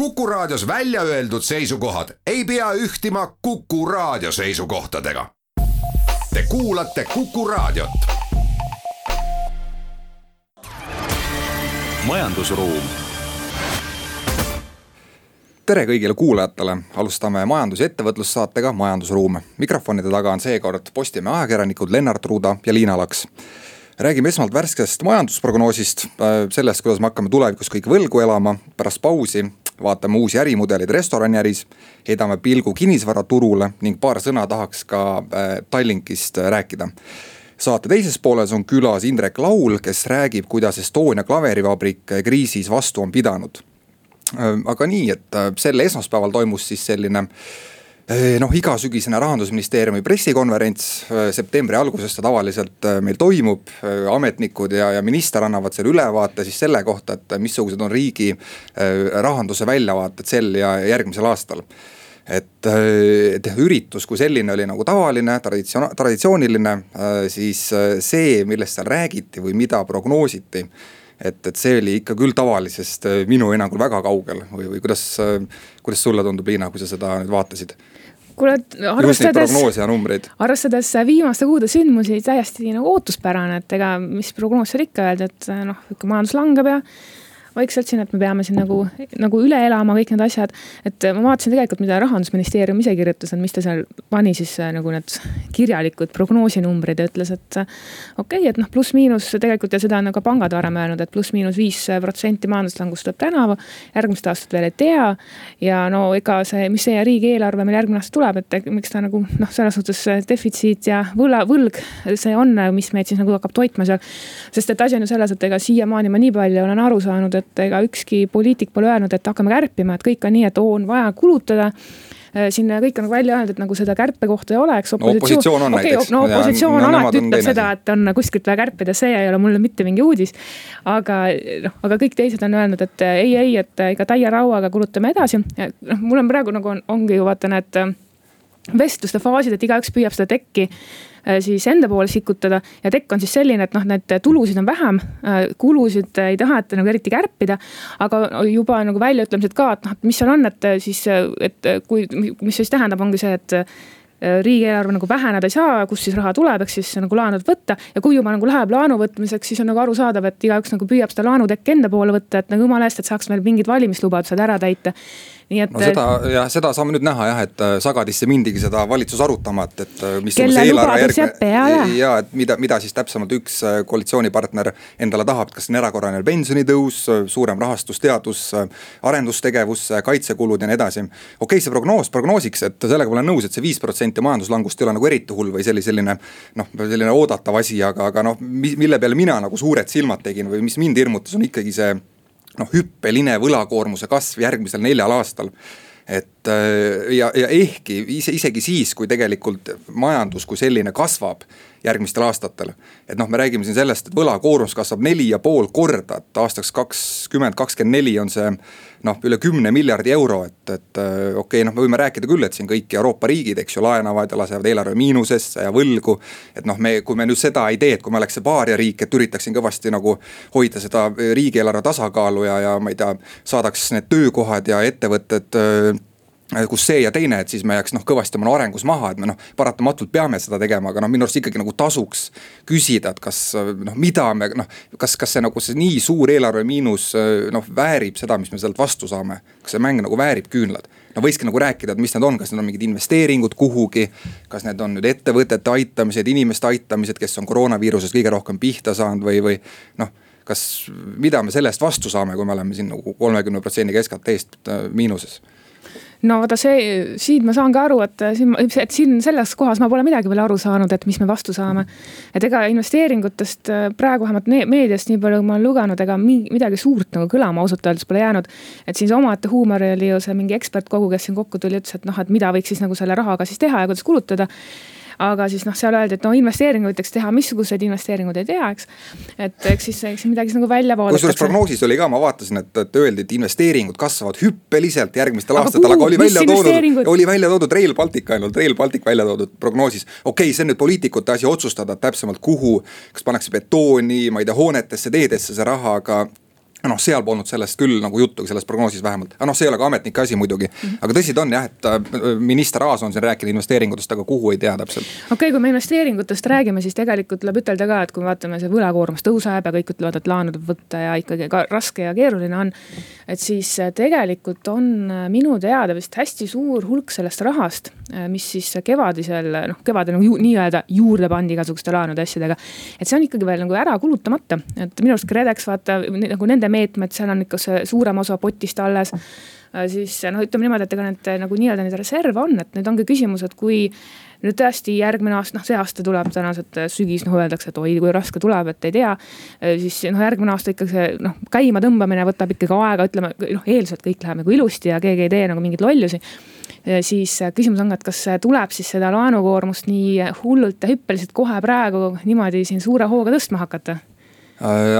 Kuku Raadios välja öeldud seisukohad ei pea ühtima Kuku Raadio seisukohtadega. Te kuulate Kuku Raadiot. majandusruum. tere kõigile kuulajatele, alustame majandus- ja ettevõtlussaatega Majandusruum. mikrofonide taga on seekord Postimehe ajakirjanikud Lennart Ruuda ja Liina Laks räägime esmalt värskest majandusprognoosist, sellest, kuidas me hakkame tulevikus kõik võlgu elama, pärast pausi vaatame uusi ärimudeleid restoraniäris, heidame pilgu kinnisvaraturule ning paar sõna tahaks ka äh, Tallinkist äh, rääkida saate teises pooles on külas Indrek Laul, kes räägib, kuidas Estonia klaverivabrik äh, kriisis vastu on pidanud. aga nii, et sel esmaspäeval toimus siis selline äh, noh, igasügisene rahandusministeeriumi pressikonverents, septembri alguses ta tavaliselt meil toimub. ametnikud ja, ja minister annavad selle ülevaate siis selle kohta, et missugused on riigi rahanduse väljavaated sel ja järgmisel aastal et, et üritus kui selline oli nagu tavaline, traditsioon, traditsiooniline, siis see, millest seal räägiti või mida prognoositi et, et see oli ikka küll tavalisest minu hinnangul väga kaugel või, või kuidas, kuidas sulle tundub, Liina, kui sa seda nüüd vaatasid? Kuule, arvestades, arvestades viimaste kuude sündmusi täiesti nagu ootuspärane, et ega mis prognoos seal ikka öelda, et noh, ikka majandus langeb ja vaikselt siin, et me peame siin nagu, nagu üle elama kõik need asjad. et ma vaatasin tegelikult, mida rahandusministeerium ise kirjutas, et mis ta seal pani siis äh, nagu need kirjalikud prognoosinumbrid ja ütles, et. okei okay,, et noh, pluss-miinus tegelikult ja seda on ka pangad varem öelnud, et pluss-miinus viis protsenti majanduslangust tuleb tänavu. järgmist aastat veel ei tea. ja no ega see, mis see riigieelarve meil järgmine aasta tuleb, et miks ta nagu noh, selles suhtes defitsiit ja võla, võlg, see on, mis meid siis nagu hakkab toitma seal. sest et asi on ju selles, et ega siiamaani ma nii palju olen aru saanud, et ega ükski poliitik pole öelnud, et hakkame kärpima, et kõik on nii, et oo on vaja kulutada äh, siin kõik on nagu välja öeldud, et nagu seda kärpekohta ei oleks. no opositsioon on okay, näiteks. no opositsioon ja, alati ütleb seda, et on kuskilt vaja kärpida, see ei ole mulle mitte mingi uudis. aga noh, aga kõik teised on öelnud, et ei, ei, et ikka täie rauaga kulutame edasi. noh, mul on praegu nagu on, ongi ju vaata need vestluste faasid, et igaüks püüab seda tekki Äh, siis enda poole sikutada. ja tekk on siis selline, et noh, need tulusid on vähem, äh, kulusid ei taheta nagu eriti kärpida. aga juba nagu väljaütlemised ka, et noh, et mis seal on, et siis, et kui, mis siis tähendab, ongi see, et riigieelarve nagu väheneda ei saa, kust siis raha tuleb, eks siis nagu laenud võtta. ja kui juba nagu läheb laenu võtmiseks, siis on nagu arusaadav, et igaüks nagu püüab seda laenutekki enda poole võtta, et nagu jumala eest, et saaks meil mingid valimislubadused ära täita nii et. no seda jah, seda saame nüüd näha jah, et äh, Sagadisse mindigi seda valitsus arutama, et, et äh, mis. kelle lubadus jääb peale. ja et mida, mida siis täpsemalt üks äh, koalitsioonipartner endale tahab, kas on erakorraline pensionitõus, suurem rahastus teadus, arendustegevusse, kaitsekulud ja nii edasi. okei okay,, see prognoos prognoosiks, et sellega ma olen nõus, et see viis protsenti majanduslangust ei ole nagu eriti hull või selline, selline noh, selline oodatav asi, aga, aga noh, mille peale mina nagu suured silmad tegin või mis mind hirmutas, on ikkagi see noh, hüppeline võlakoormuse kasv järgmisel neljal aastal. Et äh, ja, ja ehkki ise, isegi siis, kui tegelikult majandus kui selline kasvab järgmistel aastatel. et noh, me räägime siin sellest, et võlakoormus kasvab neli ja pool korda, et aastaks kakskümmend, kakskümmend neli on see noh, üle kümne miljardi euro, et, et äh, okei okay,, noh, me võime rääkida küll, et siin kõik Euroopa riigid, eks ju, laenavad ja lasevad eelarve miinusesse ja võlgu. et noh, me, kui me nüüd seda ei tee, et kui me oleks see paariariik, et üritaks siin kõvasti nagu hoida seda riigieelarve tasakaalu ja, ja ma ei tea, saadaks need töökohad ja ettevõtted Äh, kus see ja teine, et siis me jääks noh kõvasti oma arengus maha, et me noh, paratamatult peame seda tegema, aga noh, minu arust ikkagi nagu tasuks küsida, et kas noh, mida me noh, kas, kas see nagu see nii suur eelarve miinus noh, väärib seda, mis me sealt vastu saame. kas see mäng nagu väärib küünlad? no võikski nagu rääkida, et mis need on, kas need on mingid investeeringud kuhugi. kas need on nüüd ettevõtete aitamised, inimeste aitamised, kes on koroonaviirusest kõige rohkem pihta saanud või, või noh kas, mida me selle eest vastu saame, kui me oleme siin nagu kolmekümne protsendiga SKT-st äh, miinuses no vaata see, siin ma saan ka aru, et siin, et siin selles kohas ma pole midagi veel aru saanud, et mis me vastu saame. et ega investeeringutest äh, praegu vähemalt meediast nii palju, kui ma olen lugenud, ega midagi suurt nagu kõlama ausalt öeldes pole jäänud. et siis omaette huumor oli ju see mingi ekspertkogu, kes siin kokku tuli, ütles, et noh, et mida võiks siis nagu selle rahaga siis teha ja kuidas kulutada aga siis noh, seal öeldi, et no investeeringuid võiks teha, missuguseid investeeringuid ei tea, eks. et eks siis, eks midagi nagu välja vaadatakse. kusjuures prognoosis oli ka, ma vaatasin, et, et öeldi, et investeeringud kasvavad hüppeliselt järgmistel aastatel, aga oli välja toodud, oli välja toodud Rail Baltic ainult, Rail Baltic välja toodud prognoosis. okei okay,, see on nüüd poliitikute asi otsustada täpsemalt, kuhu, kas pannakse betooni, ma ei tea, hoonetesse, teedesse see raha, aga noh, seal polnud sellest küll nagu juttu, selles prognoosis vähemalt, aga noh, see ei ole ka ametnike asi muidugi mm. -hmm. aga tõsi ta on jah, et äh, minister Aas on siin rääkinud investeeringutest, aga kuhu ei tea täpselt. okei okay,, kui me investeeringutest räägime, siis tegelikult tuleb ütelda ka, et kui me vaatame, see võlakoormus tõuseb ja kõik ütlevad, et laenu tuleb võtta ja ikkagi ka raske ja keeruline on. et siis äh, tegelikult on äh, minu teada vist hästi suur hulk sellest rahast, mis siis kevadisel, noh kevadel nagu ju, nii-öelda juurde pandi igasuguste laenude asjadega. et see on ikkagi veel nagu ära kulutamata, et minu arust KredEx vaata nagu nende meetmed, seal on ikka see suurem osa potist alles äh, siis noh, ütleme niimoodi, et ega need nagu nii-öelda neid reserve on, et nüüd ongi küsimus, et kui nüüd tõesti järgmine aasta, noh see aasta tuleb tõenäoliselt sügis, noh öeldakse, et oi, kui raske tuleb, et ei tea. Äh, siis noh, järgmine aasta ikkagi see noh, käima tõmbamine võtab ikkagi aega, ütleme noh, eeldusel kõik läheb nagu ilusti ja keegi ei tee nagu mingeid lollusi. Äh, siis küsimus on ka, et kas tuleb siis seda laenukoormust nii hullult ja hüppeliselt kohe praegu niimoodi siin suure hooga tõstma hakata Äh,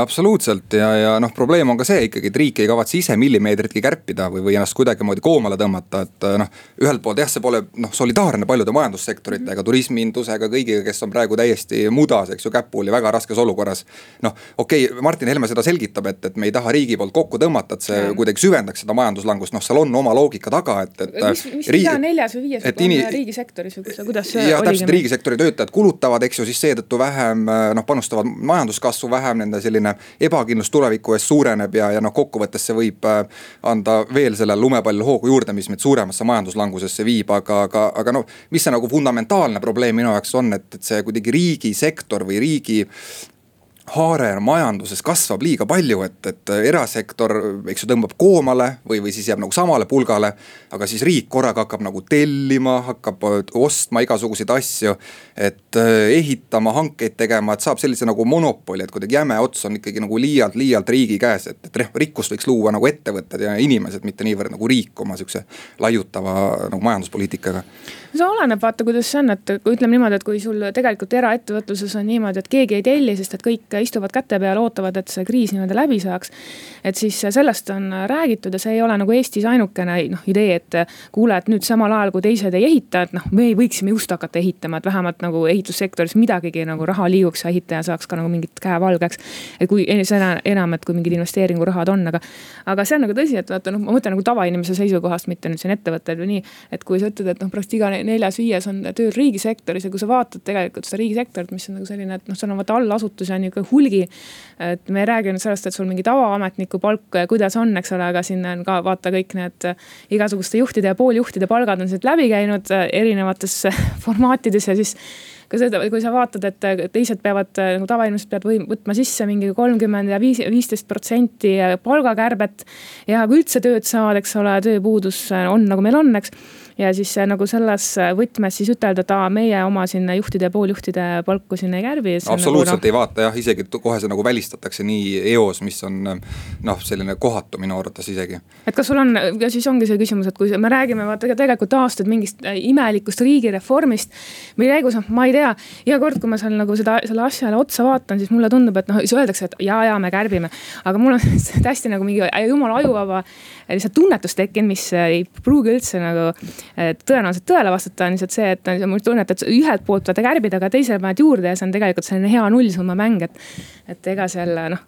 absoluutselt ja, ja noh, probleem on ka see ikkagi, et riik ei kavatse ise millimeetritki kärpida või, või ennast kuidagimoodi koomale tõmmata, et äh, noh. ühelt poolt jah, see pole noh, solidaarne paljude majandussektoritega, turismindusega, kõigiga, kes on praegu täiesti mudas, eks ju, käpuli väga raskes olukorras. noh, okei okay,, Martin Helme seda selgitab, et, et me ei taha riigi poolt kokku tõmmata, et see kuidagi süvendaks seda majanduslangust, noh, seal on oma loogika taga, et, et. mis, mis riigi, iga neljas või viies on ini... riigisektoris või kuidas, kuidas see jah, täpselt, riigisektori töötajad kulutavad, eks ju, siis seetõttu vähem noh, panustavad majanduskasvu vähem nende selline ebakindlus tuleviku ees suureneb ja, ja noh, kokkuvõttes see võib äh, anda veel sellele lumepallile hoogu juurde, mis meid suuremasse majanduslangusesse viib, aga, aga, aga noh. mis see nagu fundamentaalne probleem minu jaoks on, et, et see kuidagi riigisektor või riigi haare majanduses kasvab liiga palju, et, et erasektor, eks ju, tõmbab koomale või, või siis jääb nagu samale pulgale. aga siis riik korraga hakkab nagu tellima, hakkab ostma igasuguseid asju. et eh, ehitama, hankeid tegema, et saab sellise nagu monopoli, et kuidagi jäme ots on ikkagi nagu liialt, liialt riigi käes, et, et rikkust võiks luua nagu ettevõtted ja inimesed, mitte niivõrd nagu riik oma sihukese laiutava nagu majanduspoliitikaga see oleneb, vaata, kuidas see on, et kui ütleme niimoodi, et kui sul tegelikult eraettevõtluses on niimoodi, et keegi ei telli, sest et kõik istuvad käte peal, ootavad, et see kriis niimoodi läbi saaks. et siis sellest on räägitud ja see ei ole nagu Eestis ainukene noh idee, et kuule, et nüüd samal ajal kui teised ei ehita, et noh, me võiksime just hakata ehitama, et vähemalt nagu ehitussektoris midagigi nagu raha liiguks ja ehitaja saaks ka nagu mingit käe valgeks. et kui seda enam, et kui mingid investeeringurahad on, aga, aga see on nagu tõsi, et vaata noh, ma mõtlen nagu tavainimese seisukohast, mitte nüüd siin ettevõtted või nii. et kui sa ütled, et noh, praktiliselt iga neljas-viies on tööl riigisektoris ja kui sa vaatad tegelikult seda riigisektorit, mis on nagu selline, et noh, seal on vaata allasutusi on nihuke hulgi. et me ei räägi nüüd sellest, et sul mingi tavaametniku palk, kuidas on, eks ole, aga siin on ka vaata kõik need igasuguste juhtide ja pooljuhtide palgad on siit läbi käinud erinevates formaatides ja siis ka seda, kui sa vaatad, et teised peavad nagu tavainimesed peavad või võtma sisse mingi kolmkümmend ja viis, viisteist protsenti palgakärbet. ja kui üldse tööd saavad, eks ole, tööpuudus on nagu meil on, eks ja siis äh, nagu selles äh, võtmes siis ütelda, et aa, meie oma siin juhtide ja pooljuhtide palku siin ei kärbi. Nagu absoluutselt nagu, no, ei vaata jah, isegi kohe see nagu välistatakse nii eos, mis on noh, selline kohatu minu arvates isegi. et kas sul on, ja siis ongi see küsimus, et kui me räägime vaata tegelikult aastaid mingist äh, imelikust riigireformist. mille käigus noh, ma ei tea, iga kord, kui ma seal nagu seda, selle asjale otsa vaatan, siis mulle tundub, et noh, siis öeldakse, et ja, ja me kärbime. aga mul on hästi nagu mingi jumala ajuvaba lihtsalt tunnetus tekkinud, mis ei pruugi üldse nagu tõenäoliselt tõele vastata, on lihtsalt see, et mul tunnet, et ühelt poolt vaata kärbid, aga teisele paned juurde ja see on tegelikult selline hea nullsumma mäng, et. et ega seal noh,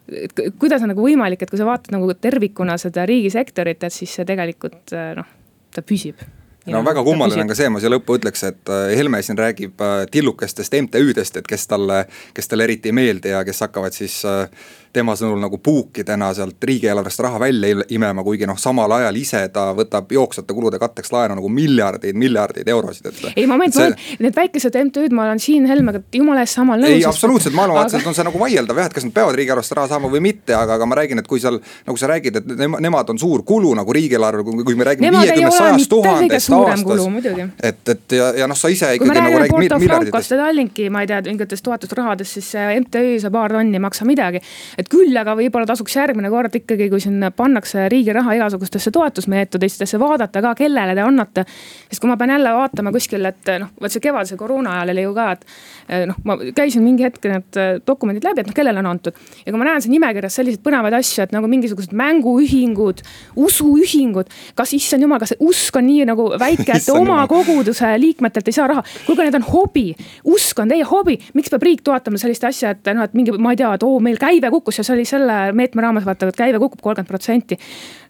kuidas on nagu võimalik, et kui sa vaatad nagu tervikuna seda riigisektorit, et siis see tegelikult noh, ta püsib no ja, väga kummaline on ka see, ma siia lõppu ütleks, et äh, Helme siin räägib äh, tillukestest MTÜ-dest, et kes talle, kes talle eriti ei meeldi ja kes hakkavad siis äh, tema sõnul nagu puukidena sealt riigieelarvest raha välja imema, kuigi noh, samal ajal ise ta võtab jooksvate kulude katteks laenu nagu miljardeid, miljardeid eurosid, et. ei, moment see..., need väikesed MTÜ-d, ma olen Siim Helmega jumala eest samal nõus. ei, absoluutselt, maailmavaateliselt aga... on see nagu vaieldav jah, et kas nad peavad riigieelarvest raha saama või mitte, aga, aga ma räägin, et kui seal. nagu sa räägid, et nemad on suur kulu nagu riigieelarve, kui me räägime viiekümnest, sajast tuhandest aastas. et, et ja, ja noh, sa ise ikkagi nagu räägid miljarditest. Tallinki, ma ei tea, mingitest toetusrahadest, siis MTÜ see paar tonni ei maksa midagi et küll aga võib-olla tasuks järgmine kord ikkagi, kui siin pannakse riigi raha igasugustesse toetusmeetoditesse, vaadata ka, kellele te annate. sest kui ma pean jälle vaatama kuskil, et noh, vot see kevadise koroona ajal oli ju ka, et eh, noh, ma käisin mingi hetk need eh, dokumendid läbi, et noh, kellele on antud. ja kui ma näen siin nimekirjas selliseid põnevaid asju, et nagu mingisugused mänguühingud, usuühingud, kas issand jumal, kas usk on nii nagu väike, et oma koguduse liikmetelt ei saa raha. kuulge, need on hobi, usk on teie hobi, miks peab riik toetama sellist asja, et noh, et mingi, ma ei tea, et oo, meil käive kukkus ja see oli selle meetme raames vaata, et käive kukub kolmkümmend protsenti.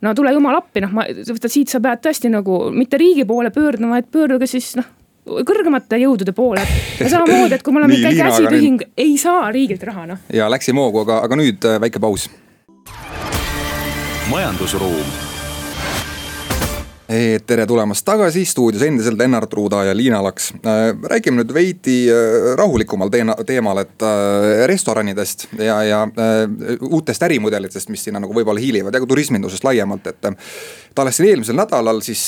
no tule jumal appi, noh, ma, siit sa pead tõesti nagu mitte riigi poole pöörduma, vaid pöörduge siis noh kõrgemate jõudude poole. ja samamoodi, et kui mul on mingi käsiühing nüüd..., ei saa riigilt raha, noh. ja läksime hoogu, aga, aga nüüd äh, väike paus. majandusruum tere tulemast tagasi, stuudios endiselt Lennart Ruuda ja Liina Laks. Äh, räägime nüüd veidi äh, rahulikumal teemal, et restoranidest ja, ja uutest ärimudelitest, mis sinna nagu võib-olla hiilivad ja ka turismindusest laiemalt, et. alles siin eelmisel nädalal siis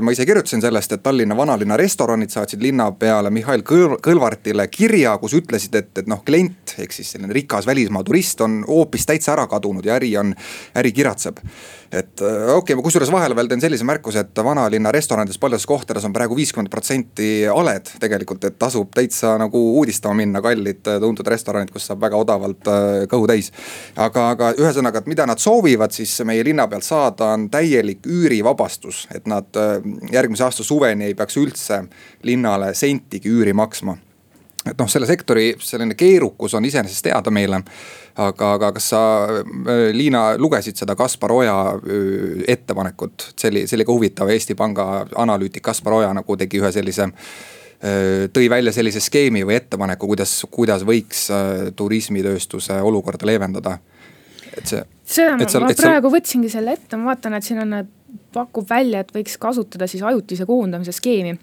ma ise kirjutasin sellest, et Tallinna vanalinna restoranid saatsid linnapeale Mihhail Kõlvartile kirja, kus ütlesid, et, et noh, klient ehk siis selline rikas välismaa turist on hoopis täitsa ära kadunud ja äri on, äri kiratseb et okei okay,, ma kusjuures vahele veel teen sellise märkuse, et vanalinna restoranides paljudes kohtades on praegu viiskümmend protsenti aled tegelikult, et tasub täitsa nagu uudistama minna, kallid tuntud restoranid, kus saab väga odavalt äh, kõhu täis. aga, aga ühesõnaga, et mida nad soovivad siis meie linna pealt saada, on täielik üürivabastus, et nad äh, järgmise aasta suveni ei peaks üldse linnale sentigi üüri maksma et noh, selle sektori selline keerukus on iseenesest teada meile aga, aga kas sa, äh, Liina, lugesid seda Kaspar Oja äh, ettepanekut, see oli, ka huvitav, Eesti Panga analüütik Kaspar Oja nagu tegi ühe sellise äh, tõi välja sellise skeemi või ettepaneku, kuidas, kuidas võiks turismitööstuse olukorda leevendada. et see. seda ma, ma praegu seal... võtsingi selle ette, ma vaatan, et siin on, pakub välja, et võiks kasutada siis ajutise koondamise skeemi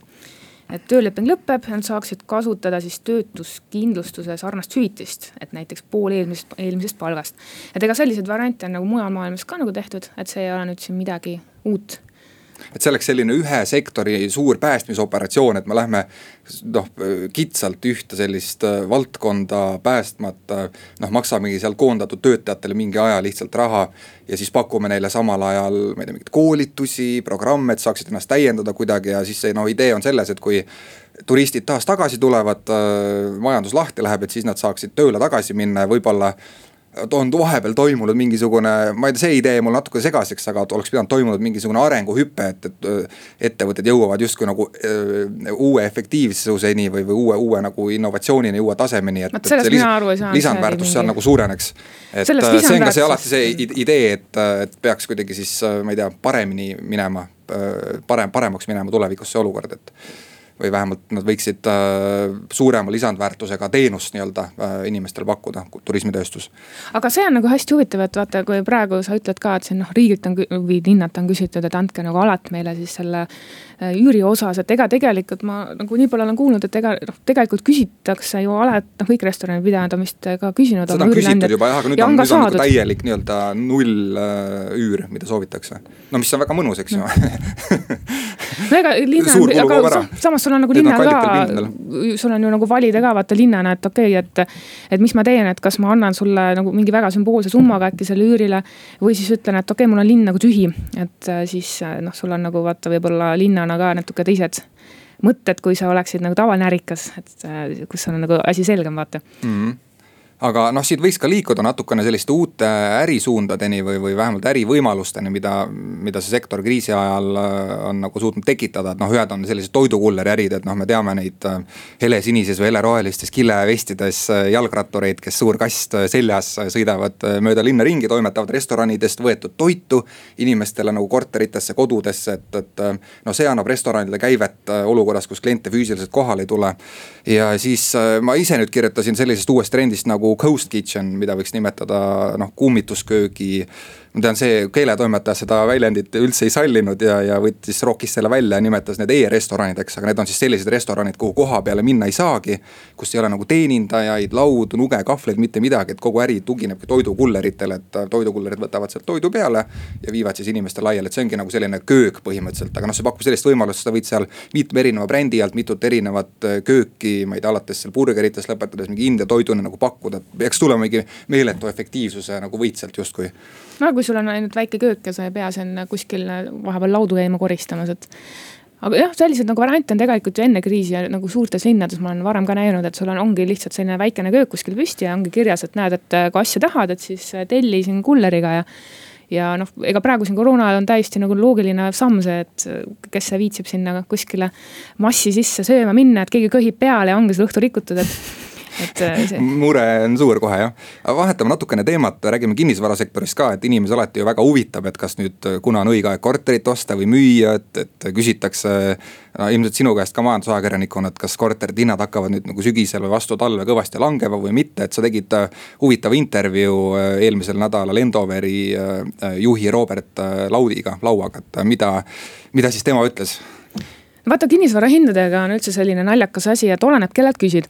et tööleping lõpeb ja nad saaksid kasutada siis töötuskindlustuse sarnast hüvitist, et näiteks pool eelmisest, eelmisest palgast. et ega selliseid variante on nagu mujal maailmas ka nagu tehtud, et see ei ole nüüd siin midagi uut et see oleks selline ühe sektori suur päästmisoperatsioon, et me lähme noh kitsalt ühte sellist äh, valdkonda päästmata. noh, maksamegi seal koondatud töötajatele mingi aja lihtsalt raha ja siis pakume neile samal ajal, ma ei tea, mingeid koolitusi, programme, et saaksid ennast täiendada kuidagi ja siis see noh, idee on selles, et kui turistid taas tagasi tulevad, äh, majandus lahti läheb, et siis nad saaksid tööle tagasi minna ja võib-olla on vahepeal toimunud mingisugune, ma ei tea, see idee mul natuke segaseks, aga oleks pidanud toimunud mingisugune arenguhüpe, et, et äh, ettevõtted jõuavad justkui nagu öö, äh, uue efektiivsuseni või, või uue, uue nagu innovatsioonini, uue tasemeni, et, et see lis, lisandväärtus seal nagu suureneks. et äh, see on ka see alati see idee, et, et peaks kuidagi siis, ma ei tea, paremini minema, parem, paremaks minema tulevikus see olukord, et või vähemalt nad võiksid äh, suurema lisandväärtusega teenust nii-öelda äh, inimestele pakkuda, turismitööstus. aga see on nagu hästi huvitav, et vaata, kui praegu sa ütled ka, et siin noh, riigilt on või linnalt on küsitud, et andke nagu alati meile siis selle äh, üüri osas, et ega tegelikult ma nagu nii palju olen kuulnud, et ega noh, tegelikult küsitakse ju alati, noh kõik restoranipidajad on vist ka küsinud. seda on küsitud juba jah, aga nüüd on, on, nüüd on nagu täielik nii-öelda null üür, mida soovitakse. no mis on väga mõnus, eks ju no ega linna, aga samas sul on nagu linna ka, sul on ju nagu valida ka vaata linnana, et okei okay,, et. et mis ma teen, et kas ma annan sulle nagu mingi väga sümboolse summaga äkki selle üürile. või siis ütlen, et okei okay,, mul on linn nagu tühi, et äh, siis äh, noh, sul on nagu vaata, võib-olla linnana ka natuke teised mõtted, kui sa oleksid nagu tavaline ärikas, et äh, kus on nagu asi selgem, vaata mm. -hmm aga noh, siit võiks ka liikuda natukene selliste uute ärisuundadeni või, või vähemalt ärivõimalusteni, mida, mida see sektor kriisi ajal äh, on nagu suutnud tekitada, et noh, ühed on sellised toidukulleri ärid, et noh, me teame neid äh, helesinises või helerohelistes kilevestides äh, jalgrattureid, kes suur kast seljas sõidavad mööda linna ringi, toimetavad restoranidest võetud toitu inimestele nagu korteritesse, kodudesse, et, et no see annab restoranidele käivet olukorras, kus kliente füüsiliselt kohale ei tule. ja siis ma ise nüüd kirjutasin sellisest uuest trendist nagu nagu ghost kitchen, mida võiks nimetada noh, kummitusköögi ma tean, see keeletoimetaja seda väljendit üldse ei sallinud ja, ja võttis, rookis selle välja ja nimetas need e-restoranideks, aga need on siis sellised restoranid, kuhu koha peale minna ei saagi. kus ei ole nagu teenindajaid, laudu, nuge, kahvleid, mitte midagi, et kogu äri tuginebki toidukulleritele, et toidukullerid võtavad sealt toidu peale. ja viivad siis inimestele laiali, et see ongi nagu selline köök põhimõtteliselt, aga noh, see pakub sellist võimalust, sa võid seal mitme erineva brändi alt mitut erinevat äh, kööki, ma ei tea, alates seal burgeritest lõpetades mingi India toiduni nagu pakkuda. peaks tulema mingi meeletu efektiivsuse nagu võit sealt justkui no kui sul on ainult väike köök ja sa ei pea siin kuskil vahepeal laudu käima koristamas, et aga jah, selliseid nagu variante on tegelikult ju enne kriisi nagu suurtes linnades ma olen varem ka näinud, et sul on, ongi lihtsalt selline väikene köök kuskil püsti ja ongi kirjas, et näed, et kui asja tahad, et siis telli siin kulleriga ja ja noh, ega praegu siin koroona ajal on täiesti nagu loogiline samm see, et kes viitsib sinna kuskile massi sisse sööma minna, et keegi köhib peale ja ongi see õhtu rikutud, et et äh, see. mure on suur kohe jah, aga vahetame natukene teemat, räägime kinnisvarasektorist ka, et inimesi alati ju väga huvitab, et kas nüüd, kuna on õige aeg korterit osta või müüa, et, et küsitakse. no ilmselt sinu käest ka majandusajakirjanikuna, et kas korterite hinnad hakkavad nüüd nagu sügisel või vastu talve kõvasti langema või mitte, et sa tegid äh, huvitava intervjuu äh, eelmisel nädalal Endoveri juhi Robert Laudiga, lauaga, et mida, mida siis tema ütles vaata kinnisvara hindadega on üldse selline naljakas asi, et oleneb, kellelt küsid.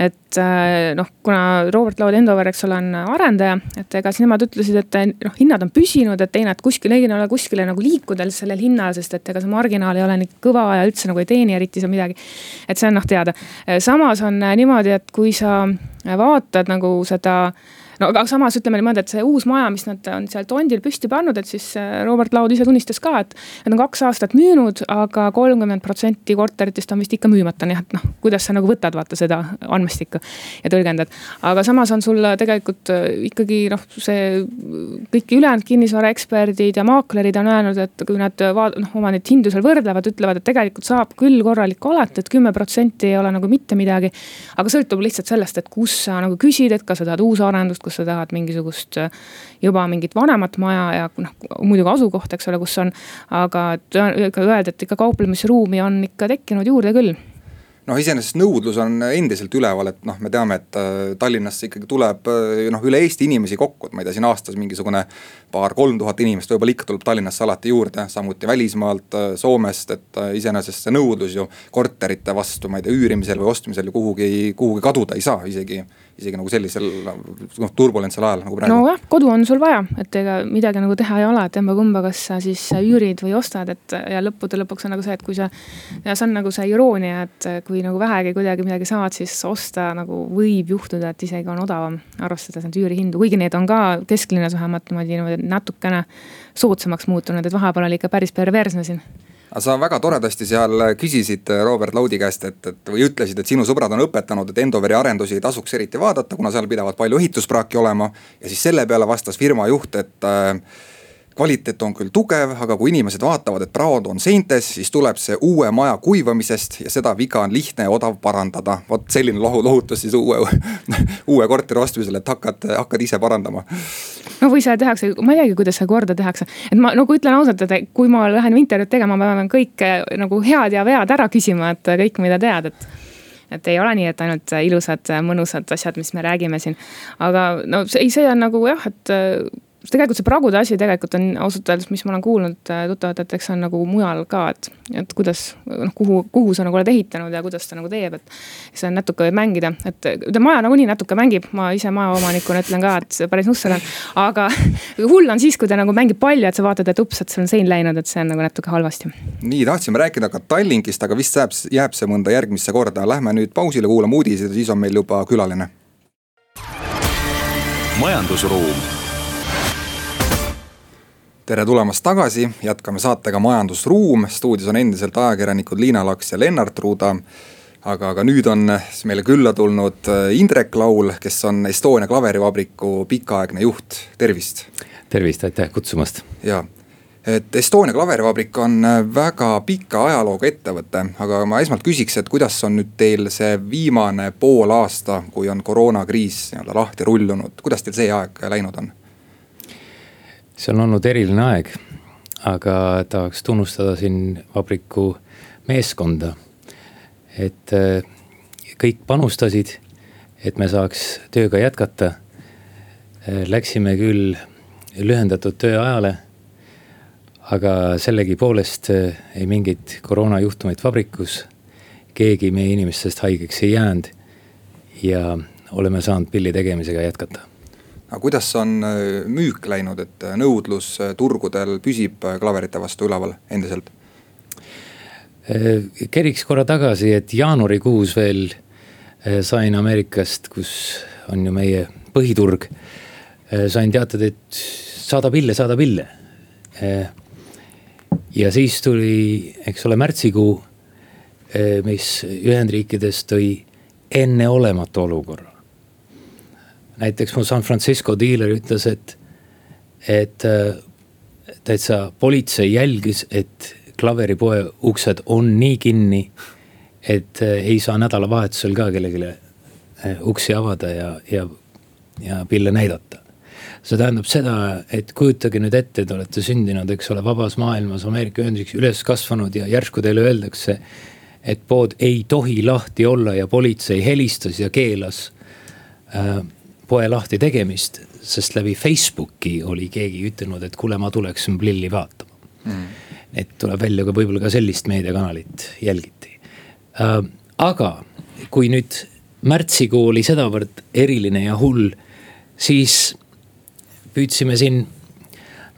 et äh, noh, kuna Robert Laud Endover, eks ole, on arendaja, et ega siis nemad ütlesid, et noh, hinnad on püsinud, et ei nad kuskil, ei ole kuskile nagu liikuda sellel hinnal, sest et ega see marginaal ei ole nii kõva ja üldse nagu ei teeni eriti seal midagi. et see on noh teada, samas on niimoodi, et kui sa vaatad nagu seda no aga samas ütleme niimoodi, et see uus maja, mis nad on seal tondil püsti pannud, et siis äh, Robert Laud ise tunnistas ka, et. Nad on kaks aastat müünud aga, aga kolmkümmend protsenti korteritest on vist ikka müümata, nii et noh, kuidas sa nagu võtad, vaata seda andmestikku. ja tõlgendad, aga samas on sul tegelikult äh, ikkagi noh, see kõik ülejäänud kinnisvaraeksperdid ja maaklerid on öelnud, et kui nad vaat-, noh oma neid hindu seal võrdlevad, ütlevad, et tegelikult saab küll korralik alati, et kümme protsenti ei ole nagu mitte midagi. aga sõltub lihtsalt sellest, et kus sa nagu küsid, et kas sa tahad uusarendust, kus sa tahad mingisugust äh, juba mingit vanemat maja ja noh, muidugi asukoht, eks ole, kus on. aga ikka öelda, et ikka kauplemisruumi on ikka tekkinud juurde küll noh, iseenesest nõudlus on endiselt üleval, et noh, me teame, et äh, Tallinnasse ikkagi tuleb äh, noh, üle Eesti inimesi kokku, et ma ei tea, siin aastas mingisugune paar-kolm tuhat inimest võib-olla ikka tuleb Tallinnasse alati juurde, samuti välismaalt, Soomest, et iseenesest see nõudlus ju korterite vastu, ma ei tea, üürimisel või ostmisel ju kuhugi, kuhugi kaduda ei saa isegi isegi nagu sellisel noh turbulentsel ajal nagu praegu. nojah, kodu on sul vaja, et ega midagi nagu teha ei ole, et emba-kumba, kas sa siis üürid või ostad, et ja lõppude lõpuks on nagu see, et kui sa. ja see on nagu see iroonia, et kui nagu vähegi kuidagi midagi saad, siis osta nagu võib juhtuda, et isegi on odavam. arvestades neid üürihindu, kuigi need on ka kesklinnas vähemalt niimoodi natukene soodsamaks muutunud, et vahepeal oli ikka päris perversne siin aga sa väga toredasti seal küsisid Robert Laudi käest, et, et või ütlesid, et sinu sõbrad on õpetanud, et Endoveri arendusi ei tasuks eriti vaadata, kuna seal pidavat palju ehituspraaki olema. ja siis selle peale vastas firma juht, et äh, kvaliteet on küll tugev, aga kui inimesed vaatavad, et praod on seintes, siis tuleb see uue maja kuivamisest ja seda viga on lihtne ja odav parandada. vot selline lohu, lohutus siis uue, uue korteri ostmisel, et hakkad, hakkad ise parandama. no või seda tehakse, ma ei teagi, kuidas seda korda tehakse, et ma nagu ütlen ausalt, et kui ma lähen intervjuud tegema, ma pean kõike nagu head ja vead ära küsima, et kõik, mida tead, et et ei ole nii, et ainult ilusad, mõnusad asjad, mis me räägime siin. aga no ei, see on nagu jah, et tegelikult see pragude asi tegelikult on ausalt öeldes, mis ma olen kuulnud äh, tuttavatelt, eks see on nagu mujal ka, et, et kuidas noh, kuhu, kuhu sa nagu oled ehitanud ja kuidas ta nagu teeb, et. see on natuke võib mängida, et ta maja nagunii natuke mängib, ma ise majaomanikuna ütlen ka, et päris nusser on. aga hull on siis, kui ta nagu mängib palju, et sa vaatad, et ups, et sul on sein läinud, et see on nagu natuke halvasti. nii, tahtsime rääkida ka Tallinkist, aga vist jääb, jääb see mõnda järgmisse korda, lähme nüüd pausile, kuulame uudiseid ja siis on meil juba külaline. majandusruum tere tulemast tagasi, jätkame saatega Majandusruum, stuudios on endiselt ajakirjanikud Liina Laks ja Lennart Ruuda. aga, aga nüüd on meile külla tulnud äh, Indrek Laul, kes on Estonia klaverivabriku pikaaegne juht, tervist. tervist, aitäh kutsumast. ja, et Estonia klaverivabrik on äh, väga pika ajalooga ettevõte, aga ma esmalt küsiks, et kuidas on nüüd teil see viimane pool aasta, kui on koroonakriis nii-öelda lahti rullunud, kuidas teil see aeg läinud on? See on olnud eriline aeg, aga tahaks tunnustada siin vabriku meeskonda. et äh, kõik panustasid, et me saaks tööga jätkata. Äh, läksime küll lühendatud tööajale, aga sellegipoolest äh, ei mingit koroonajuhtumit vabrikus. keegi meie inimestest haigeks ei jäänud ja oleme saanud pilli tegemisega jätkata aga kuidas on äh, müük läinud, et äh, nõudlus äh, turgudel püsib klaverite vastu üleval endiselt? keriks korra tagasi, et jaanuarikuus veel sain Ameerikast, kus on ju meie põhiturg. sain teatada, et saada pille, saada pille. ja siis tuli, eks ole, märtsikuu, mis Ühendriikides tõi enneolematu olukorra näiteks mu San Francisco diiler ütles, et, et äh, täitsa politsei jälgis, et klaveripoe uksed on nii kinni, et äh, ei saa nädalavahetusel ka kellelegi äh, uksi avada ja, ja, ja pille näidata see tähendab seda, et kujutage nüüd ette, te olete sündinud, eks ole, vabas maailmas, Ameerika Ühendriikides üles kasvanud ja järsku teile öeldakse. et pood ei tohi lahti olla ja politsei helistas ja keelas äh, poe lahti tegemist. sest läbi Facebooki oli keegi ütelnud, et kuule, ma tuleksin Blilli vaatama mm.. et tuleb välja ka võib-olla ka sellist meediakanalit jälgiti äh,. aga kui nüüd märtsikuu oli sedavõrd eriline ja hull, siis püüdsime siin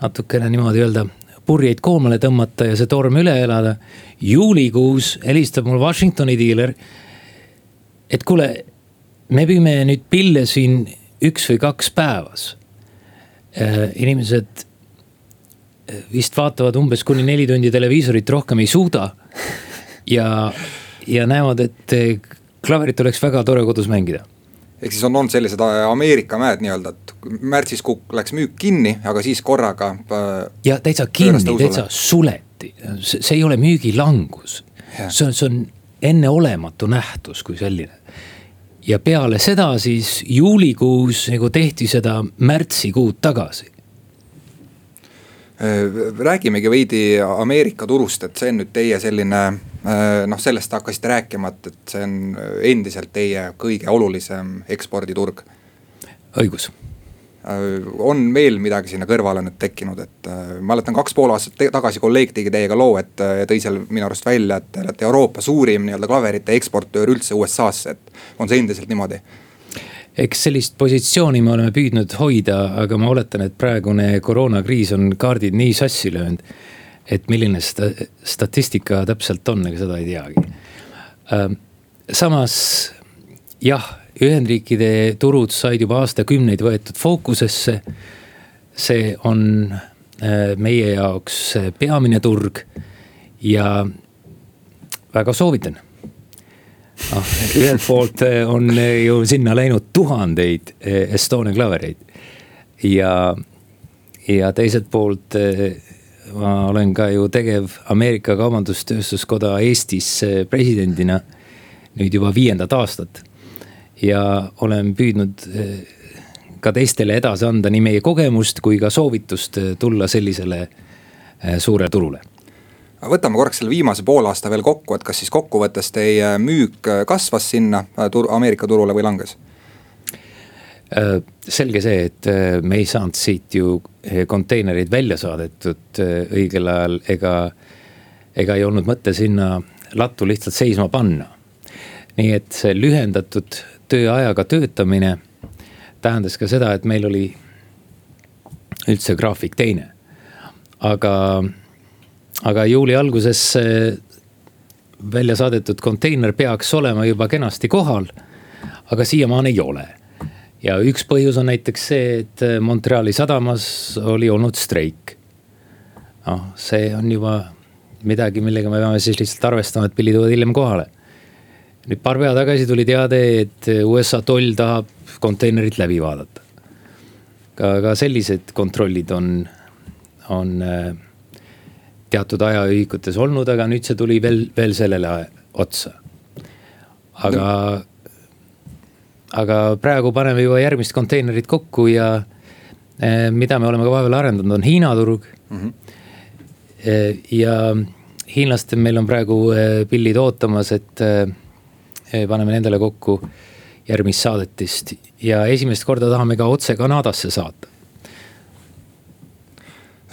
natukene niimoodi öelda purjeid koomale tõmmata ja see torm üle elada. juulikuus helistab mul Washingtoni diiler. et kuule, me püüame nüüd pille siin üks või kaks päevas. Äh, inimesed äh, vist vaatavad umbes kuni neli tundi televiisorit, rohkem ei suuda. ja, ja näevad, et äh, klaverit oleks väga tore kodus mängida ehk siis on olnud sellised Ameerika mäed nii-öelda, et märtsis kukk läks müük kinni, aga siis korraga ja täitsa kinni, täitsa suleti, see ei ole müügilangus. see on, see on enneolematu nähtus kui selline. Ja peale seda siis juulikuus nagu tehti seda märtsikuud tagasi äh, räägimegi veidi Ameerika turust, et see on nüüd teie selline Äh, noh, sellest hakkasite rääkima, et, et see on endiselt teie kõige olulisem eksporditurg. õigus on veel midagi sinna kõrvale nüüd tekkinud, et äh, mäletan kaks pool aastat tagasi kolleeg tegi teiega loo, et tõi seal minu arust välja, et te olete Euroopa suurim nii-öelda klaverite eksportöör üldse USA-sse, et on see endiselt niimoodi? eks sellist positsiooni me oleme püüdnud hoida, aga ma oletan, et praegune koroonakriis on kaardid nii sassi löönud et milline sta statistika täpselt on, ega seda ei teagi. Samas jah, Ühendriikide turud said juba aastakümneid võetud fookusesse. see on äh, meie jaoks peamine turg ja väga soovitan noh, ühelt poolt äh, on ju sinna läinud tuhandeid äh, Estonia klavereid ja, ja teiselt poolt ma olen ka ju tegev Ameerika Kaubandus-Tööstuskoda Eestis presidendina nüüd juba viiendat aastat. Ja olen püüdnud eh, ka teistele edasi anda nii meie kogemust kui ka soovitust eh, tulla sellisele suurele turule võtame korraks selle viimase poolaasta veel kokku, et kas siis kokkuvõttes teie müük kasvas sinna tur Ameerika turule või langes? Äh, selge see, et äh, me ei saanud siit ju äh, konteinereid välja saadetud õigel ajal ega, ega ei olnud mõte sinna lattu lihtsalt seisma panna. nii et see lühendatud tööajaga töötamine tähendas ka seda, et meil oli üldse graafik teine. aga, aga juuli alguses välja saadetud konteiner peaks olema juba kenasti kohal. aga siiamaani ei ole ja üks põhjus on näiteks see, et Montreali sadamas oli olnud streik. noh, see on juba midagi, millega me peame siis lihtsalt arvestama, et pillid tulevad hiljem kohale. Nüüd paar päeva tagasi tuli teade, et äh, USA toll tahab konteinerit läbi vaadata. ka, ka sellised kontrollid on, on äh, teatud ajaühikutes olnud, aga nüüd see tuli veel, veel sellele otsa. aga no aga praegu paneme juba järgmist konteinerit kokku ja eh, mida me oleme ka vahepeal arendanud, on Hiina turg mm. -hmm. ja hiinlastel meil on praegu pillid ootamas, et paneme nendele kokku järgmist saadetist ja esimest korda tahame ka otse Kanadasse saata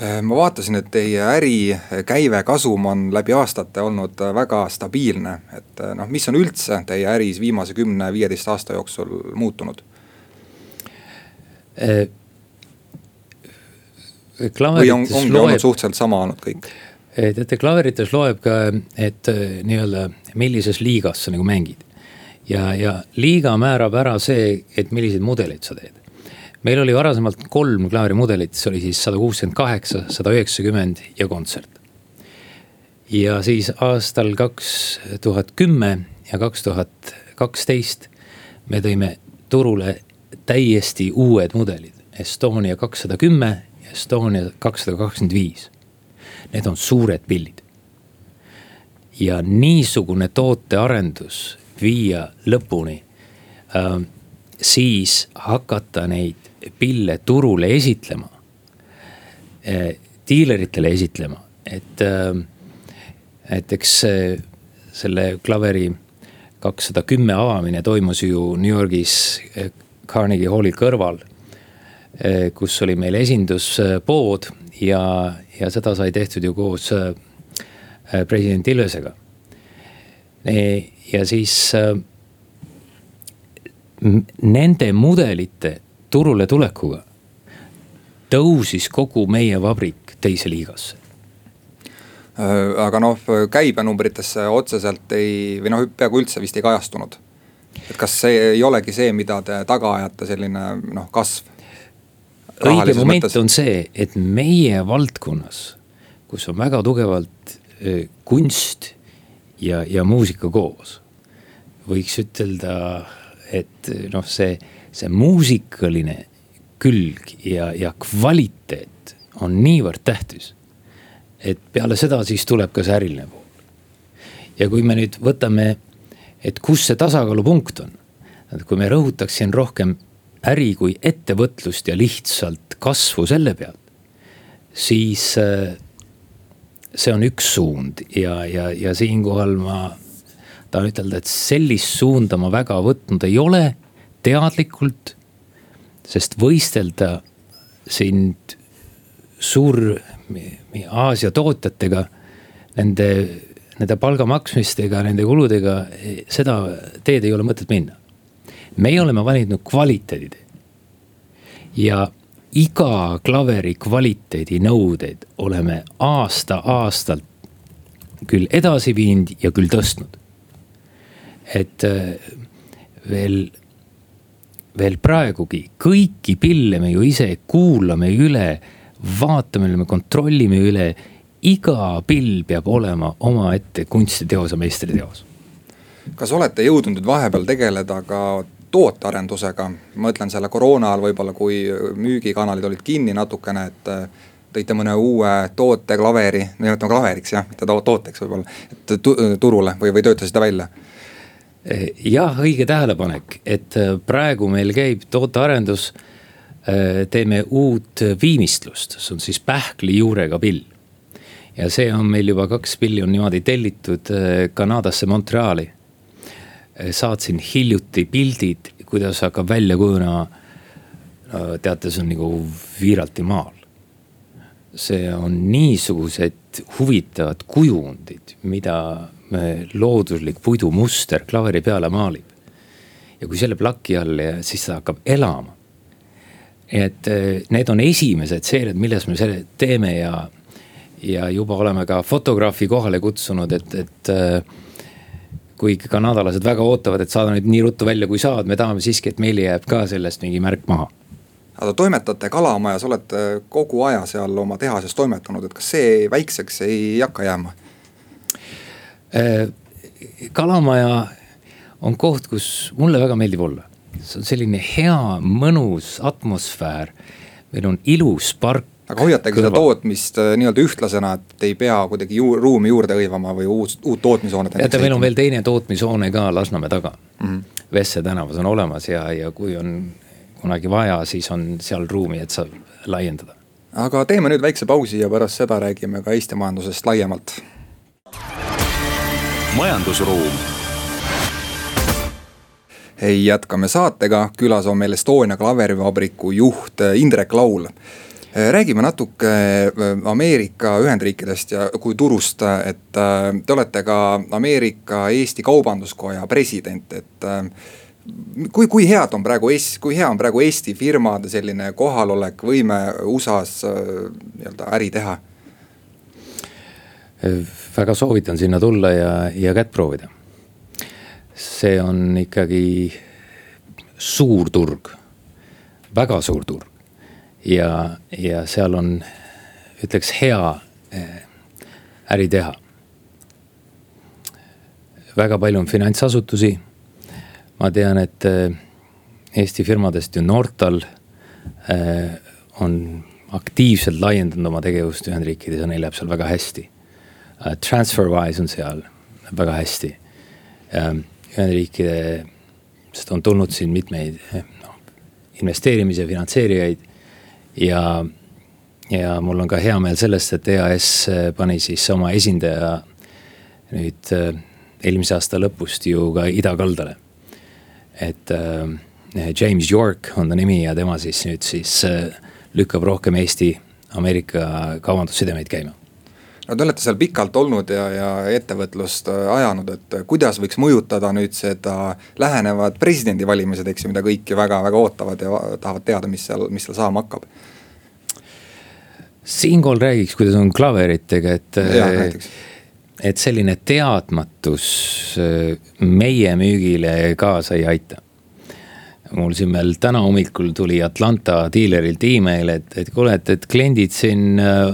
Äh, ma vaatasin, et teie ärikäive, kasum on läbi aastate olnud väga stabiilne, et noh, mis on üldse teie äris viimase kümne-viieteist aasta jooksul muutunud? või on, ongi loeb, olnud suhteliselt sama olnud kõik? teate, klaverites loeb ka, et nii-öelda, millises liigas sa nagu mängid. Ja, ja liiga määrab ära see, et milliseid mudeleid sa teed meil oli varasemalt kolm klaavrimudelit, see oli siis sada kuuskümmend kaheksa, sada üheksakümmend ja kontsert. ja siis aastal kaks tuhat kümme ja kaks tuhat kaksteist me tõime turule täiesti uued mudelid. Estonia kakssada kümme Estonia kakssada kakskümmend viis. Need on suured pillid. ja niisugune tootearendus viia lõpuni äh,, siis hakata neid pille turule esitlema äh,, diileritele esitlema, et äh, näiteks äh, selle klaveri kakssada kümme avamine toimus ju New Yorgis äh, Carnegie Halli kõrval kus oli meil esinduspood ja, ja seda sai tehtud ju koos president Ilvesega. Ja siis nende mudelite turule tulekuga tõusis kogu meie vabrik teise liigasse aga noh, käibenumbritesse otseselt ei, või noh, peaaegu üldse vist ei kajastunud. et kas see ei olegi see, mida te taga ajate, selline noh, kasv? õige moment mõttes. on see, et meie valdkonnas, kus on väga tugevalt kunst ja, ja muusika koos. võiks ütelda, et noh, see, see muusikaline külg ja, ja kvaliteet on niivõrd tähtis. et peale seda siis tuleb ka see äriline pool. ja kui me nüüd võtame, et kus see tasakaalupunkt on. et kui me rõhutaks siin rohkem äri kui ettevõtlust ja lihtsalt kasvu selle pealt, siis äh, see on üks suund ja, ja, ja siinkohal ma tahan ütelda, et sellist suunda ma väga võtnud ei ole teadlikult. sest võistelda sind suur Aasia tootjatega, nende, nende palga maksmistega, nende kuludega, seda teed ei ole mõtet minna meie oleme valinud kvaliteeditee. ja iga klaveri kvaliteedinõudeid oleme aasta-aastalt küll edasi viinud ja küll tõstnud. et äh, veel, veel praegugi kõiki pille me ju ise kuulame üle, vaatame, me kontrollime üle. iga pill peab olema omaette kunstiteos ja meistriteos kas olete jõudnud nüüd vahepeal tegeleda ka tootearendusega. ma mõtlen selle koroona ajal võib-olla, kui müügikanalid olid kinni natukene, et äh, tõite mõne uue toote, klaveri, nimetame klaveriks jah, mitte tooteks võib-olla, et turule või, või töötasite välja? jah, õige tähelepanek, et äh, praegu meil käib tootearendus. Äh, teeme uut viimistlust, see on siis pähklijuurega pill. ja see on meil juba kaks pilli on niimoodi tellitud Kanadasse, Montreali saatsin hiljuti pildid, kuidas hakkab välja kujunema. teate, see on nagu Viiralti maal. see on niisugused huvitavad kujundid, mida looduslik puidumuster klaveri peale maalib. ja kui selle plaki all siis ta hakkab elama. et eh, need on esimesed seeriad, milles me selle teeme ja, ja juba oleme ka fotograafi kohale kutsunud, et, et eh, kuigi kanadalased väga ootavad, et saada nüüd nii ruttu välja, kui saad, me tahame siiski, et meile jääb ka sellest mingi märk maha. aga toimetate Kalamajas, olete kogu aja seal oma tehases toimetanud, et kas see väikseks ei hakka jääma? Äh, kalamaja on koht, kus mulle väga meeldib olla. see on selline hea, mõnus atmosfäär. meil on ilus park aga hoiategi seda tootmist äh, nii-öelda ühtlasena, et ei pea kuidagi ju, ruumi juurde hõivama või uut, uut tootmishoonet. teate, meil on veel teine tootmishoone ka Lasnamäe taga mm -hmm.. Vesse tänavas on olemas ja, ja kui on kunagi vaja, siis on seal ruumi, et saab laiendada. aga teeme nüüd väikse pausi ja pärast seda räägime ka Eesti majandusest laiemalt. majandusruum jätkame saatega, külas on meil Estonia klaverivabriku juht Indrek Laul Äh, räägime natuke äh, Ameerika Ühendriikidest ja kui turust, et äh, te olete ka Ameerika-Eesti Kaubanduskoja president, et kui, kui head on praegu Eesti, kui hea on praegu Eesti firmade selline kohalolek, võime USA-s nii-öelda äri teha? väga soovitan sinna tulla ja, ja kätt proovida. see on ikkagi suur turg, väga suur turg ja, ja seal on, ütleks hea eh, äri teha. väga palju on finantsasutusi. ma tean, et eh, Eesti firmadest ju Nortal eh, on aktiivselt laiendanud oma tegevust Ühendriikides ja neil läheb seal väga hästi. Transferwise on seal väga hästi. Ühendriikidest on tulnud siin mitmeid noh, investeerimise finantseerijaid ja, ja mul on ka hea meel sellest, et EAS pani siis oma esindaja nüüd uh, eelmise aasta lõpust ju ka idakaldale. et uh, James York on ta nimi ja tema siis nüüd siis lükkab rohkem Eesti-Ameerika kaubandussidemeid käima no te olete seal pikalt olnud ja, ja ettevõtlust äh, ajanud, et kuidas võiks mõjutada nüüd seda lähenevad presidendivalimised, eks ju, mida kõik ju väga-väga ootavad ja tahavad teada, mis seal, mis seal saama hakkab? Siinkohal räägiks, kuidas on klaveritega, et. et selline teadmatus äh, meie müügile kaasa ei aita mul siin veel täna hommikul tuli Atlanta diilerilt email, et, et kuule, et, et kliendid siin äh,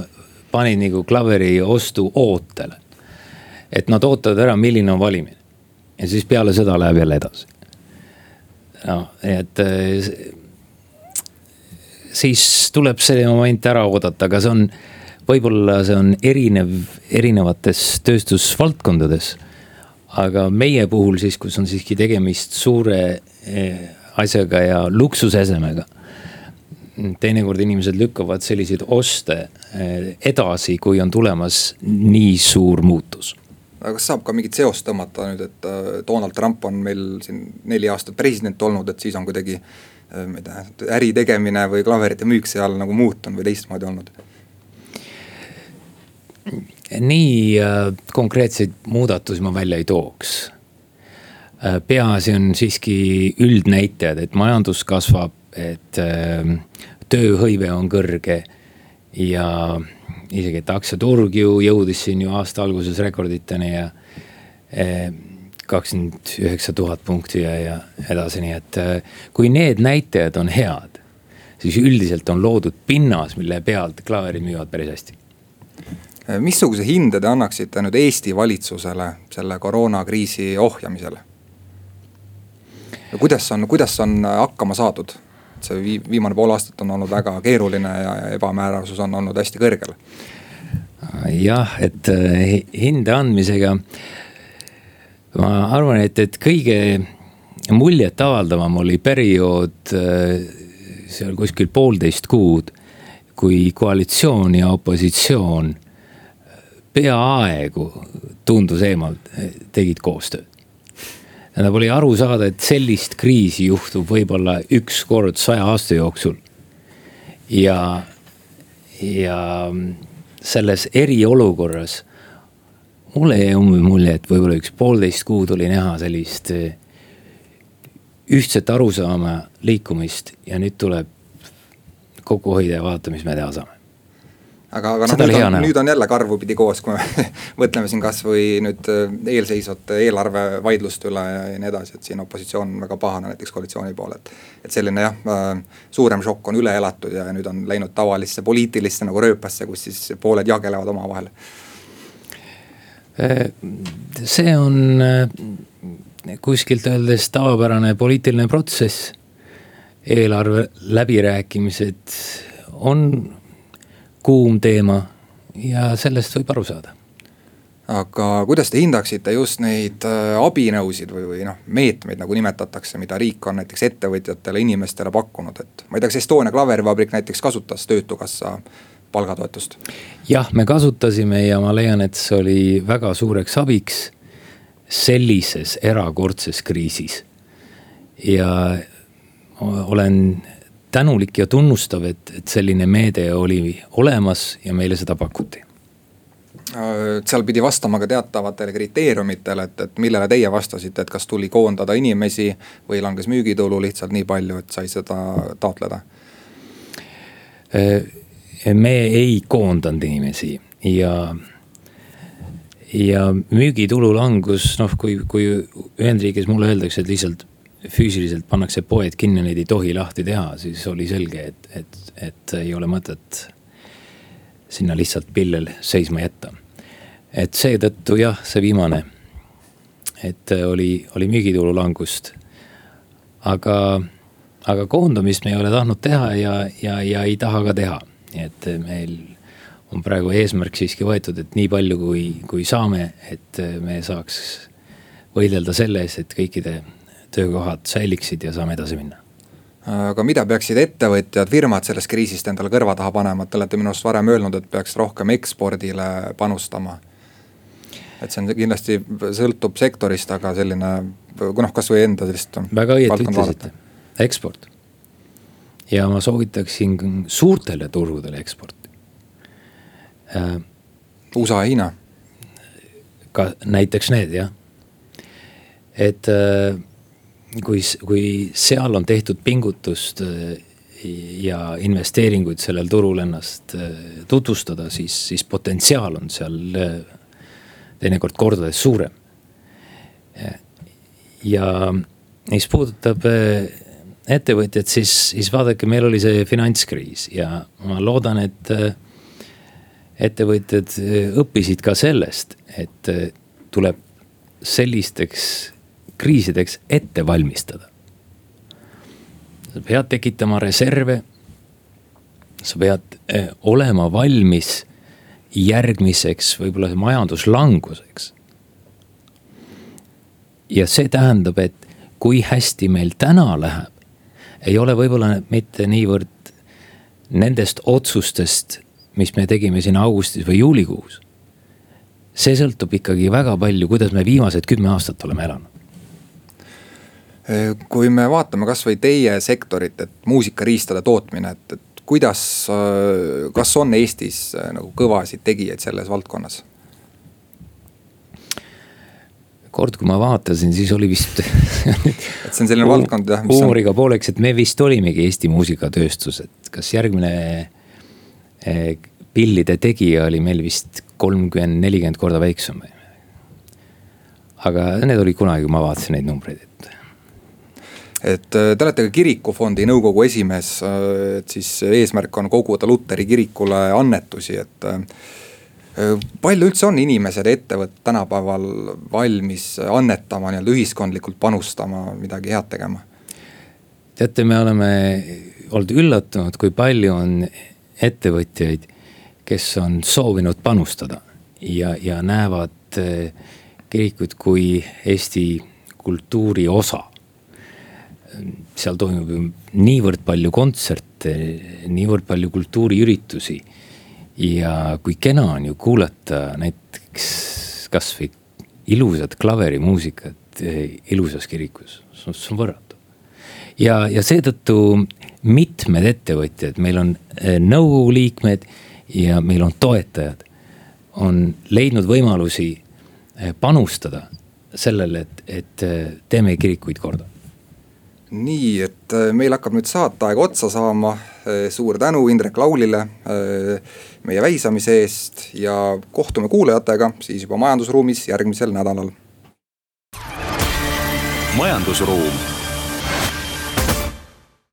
panid nagu klaveri ostu ootele. et nad ootavad ära, milline on valimine. ja siis peale seda läheb jälle edasi. noh, et äh, siis tuleb see moment ära oodata, aga see on, võib-olla see on erinev erinevates tööstusvaldkondades. aga meie puhul siis, kus on siiski tegemist suure eh, asjaga ja luksusesemega. teinekord inimesed lükkavad selliseid oste eh, edasi, kui on tulemas nii suur muutus aga kas saab ka mingit seost tõmmata nüüd, et äh, Donald Trump on meil siin neli aastat president olnud, et siis on kuidagi ma ei tea, äri tegemine või klaverite müük seal nagu muutunud või teistmoodi olnud? nii konkreetseid muudatusi ma välja ei tooks peaasi on siiski üldnäitajad, et majandus kasvab, et tööhõive on kõrge. ja isegi, et aktsiaturg ju jõudis siin ju aasta alguses rekorditeni ja kakskümmend üheksa tuhat punkti ja, ja edasi, nii et kui need näitajad on head, siis üldiselt on loodud pinnas, mille pealt klaverid müüvad päris hästi missuguse hinde te annaksite nüüd Eesti valitsusele selle koroonakriisi ohjamisel? kuidas on, kuidas on hakkama saadud? see viimane pool aastat on olnud väga keeruline ja ebamäärasus on olnud hästi kõrgel. jah, et hinde andmisega ma arvan, et, et kõige muljetavaldavam oli periood eh, seal kuskil poolteist kuud, kui koalitsioon ja opositsioon peaaegu tundus eemalt, tegid koostööd tähendab, oli aru saada, et sellist kriisi juhtub võib-olla üks kord saja aasta jooksul. ja, ja selles eriolukorras mulle jäi umbes mulje, et võib-olla üks poolteist kuud oli näha sellist eh, ühtset arusaama liikumist ja nüüd tuleb kokku hoida ja vaadata, mis me teha saame aga, aga noh, nüüd on, nüüd on jälle karvupidi koos, kui me mõtleme siin kasvõi nüüd äh, eelseisvate eelarvevaidluste üle ja, ja nii edasi, et siin opositsioon on väga pahane näiteks koalitsiooni poole, et. et selline jah suurem šokk on üle elatud ja nüüd on läinud tavalisse poliitilisse nagu rööpasse, kus siis pooled jagelevad omavahel. Äh, see on äh, kuskilt öeldes tavapärane poliitiline protsess. eelarve läbirääkimised on kuum teema ja sellest võib aru saada aga kuidas te hindaksite just neid äh, abinõusid või, või noh, meetmeid nagu nimetatakse, mida riik on näiteks ettevõtjatele, inimestele pakkunud, et ma ei tea, kas Estonia klaverivabrik näiteks kasutas Töötukassa palgatoetust? jah, me kasutasime ja ma leian, et see oli väga suureks abiks sellises erakordses kriisis. ja olen tänulik ja tunnustav, et, et selline meede oli olemas ja meile seda pakuti äh, seal pidi vastama ka teatavatele kriteeriumitele, et, et millele teie vastasite, et kas tuli koondada inimesi või langes müügitulu lihtsalt nii palju, et sai seda taotleda? Me ei koondanud inimesi ja, ja müügitulu langus, noh, kui, kui Ühendriigis mulle öeldakse, et lihtsalt füüsiliselt pannakse poed kinni, neid ei tohi lahti teha, siis oli selge, et, et, et ei ole mõtet sinna lihtsalt pillel seisma jätta. et seetõttu jah, see viimane, et oli, oli müügitulu langust. aga, aga koondamist me ei ole tahtnud teha ja, ja, ja ei taha ka teha. Nii et meil on praegu eesmärk siiski võetud, et nii palju, kui, kui saame, et me saaks võidelda selle eest, et kõikide töökohad säiliksid ja saame edasi minna aga mida peaksid ettevõtjad, firmad sellest kriisist endale kõrva taha panema, te olete minu arust varem öelnud, et peaks rohkem ekspordile panustama. et see on kindlasti, sõltub sektorist, aga selline noh, kasvõi enda sellist. väga õieti ütlesite, eksport. Ja ma soovitaksin suurtele turgudele eksporti äh,. USA ja Hiina. ka näiteks need jah, et äh, kui, kui seal on tehtud pingutust äh, ja investeeringuid sellel turul ennast tutvustada, siis, siis potentsiaal on seal teinekord kordades suurem. ja mis puudutab ettevõtjat, siis, siis vaadake, meil oli see finantskriis ja ma loodan, et ettevõtjad õppisid ka sellest, et tuleb sellisteks kriisideks ette valmistada. sa pead tekitama reserve. sa pead olema valmis järgmiseks võib-olla majanduslanguseks. ja see tähendab, et kui hästi meil täna läheb, ei ole võib-olla mitte niivõrd nendest otsustest, mis me tegime siin augustis või juulikuus. see sõltub ikkagi väga palju, kuidas me viimased kümme aastat oleme elanud kui me vaatame kasvõi teie sektorit, et muusikariistade tootmine, et, et kuidas, kas on Eestis äh, nagu kõvasid tegijaid selles valdkonnas? Kord, kui ma vaatasin, siis oli vist et see on selline valdkond jah. huumoriga on... pooleks, et me vist olimegi Eesti muusikatööstus, et kas järgmine eh, pillide tegija oli meil vist kolmkümmend, nelikümmend korda väiksem. aga need olid kunagi, kui ma vaatasin neid numbreid, et et äh, te olete ka kirikufondi nõukogu esimees, äh, et siis eesmärk on koguda Luteri kirikule annetusi, et palju üldse on inimesed, ettevõtted tänapäeval valmis annetama, nii-öelda ühiskondlikult panustama, midagi head tegema? teate, me oleme olnud üllatunud, kui palju on ettevõtjaid, kes on soovinud panustada ja, ja näevad kirikut kui Eesti kultuuri osa seal toimub ju niivõrd palju kontserte, niivõrd palju kultuuriüritusi. Ja kui kena on ju kuulata näiteks kasvõi ilusat klaverimuusikat eh, ilusas kirikus, see on võrratu. ja, ja seetõttu mitmed ettevõtjad, meil on eh, nõukogu liikmed ja meil on toetajad, on leidnud võimalusi eh, panustada sellele, et, et teeme kirikuid korda nii, et äh, meil hakkab nüüd saateaeg otsa saama. Äh, suur tänu Indrek Laulile äh, meie väisamise eest ja kohtume kuulajatega siis juba majandusruumis järgmisel nädalal. majandusruum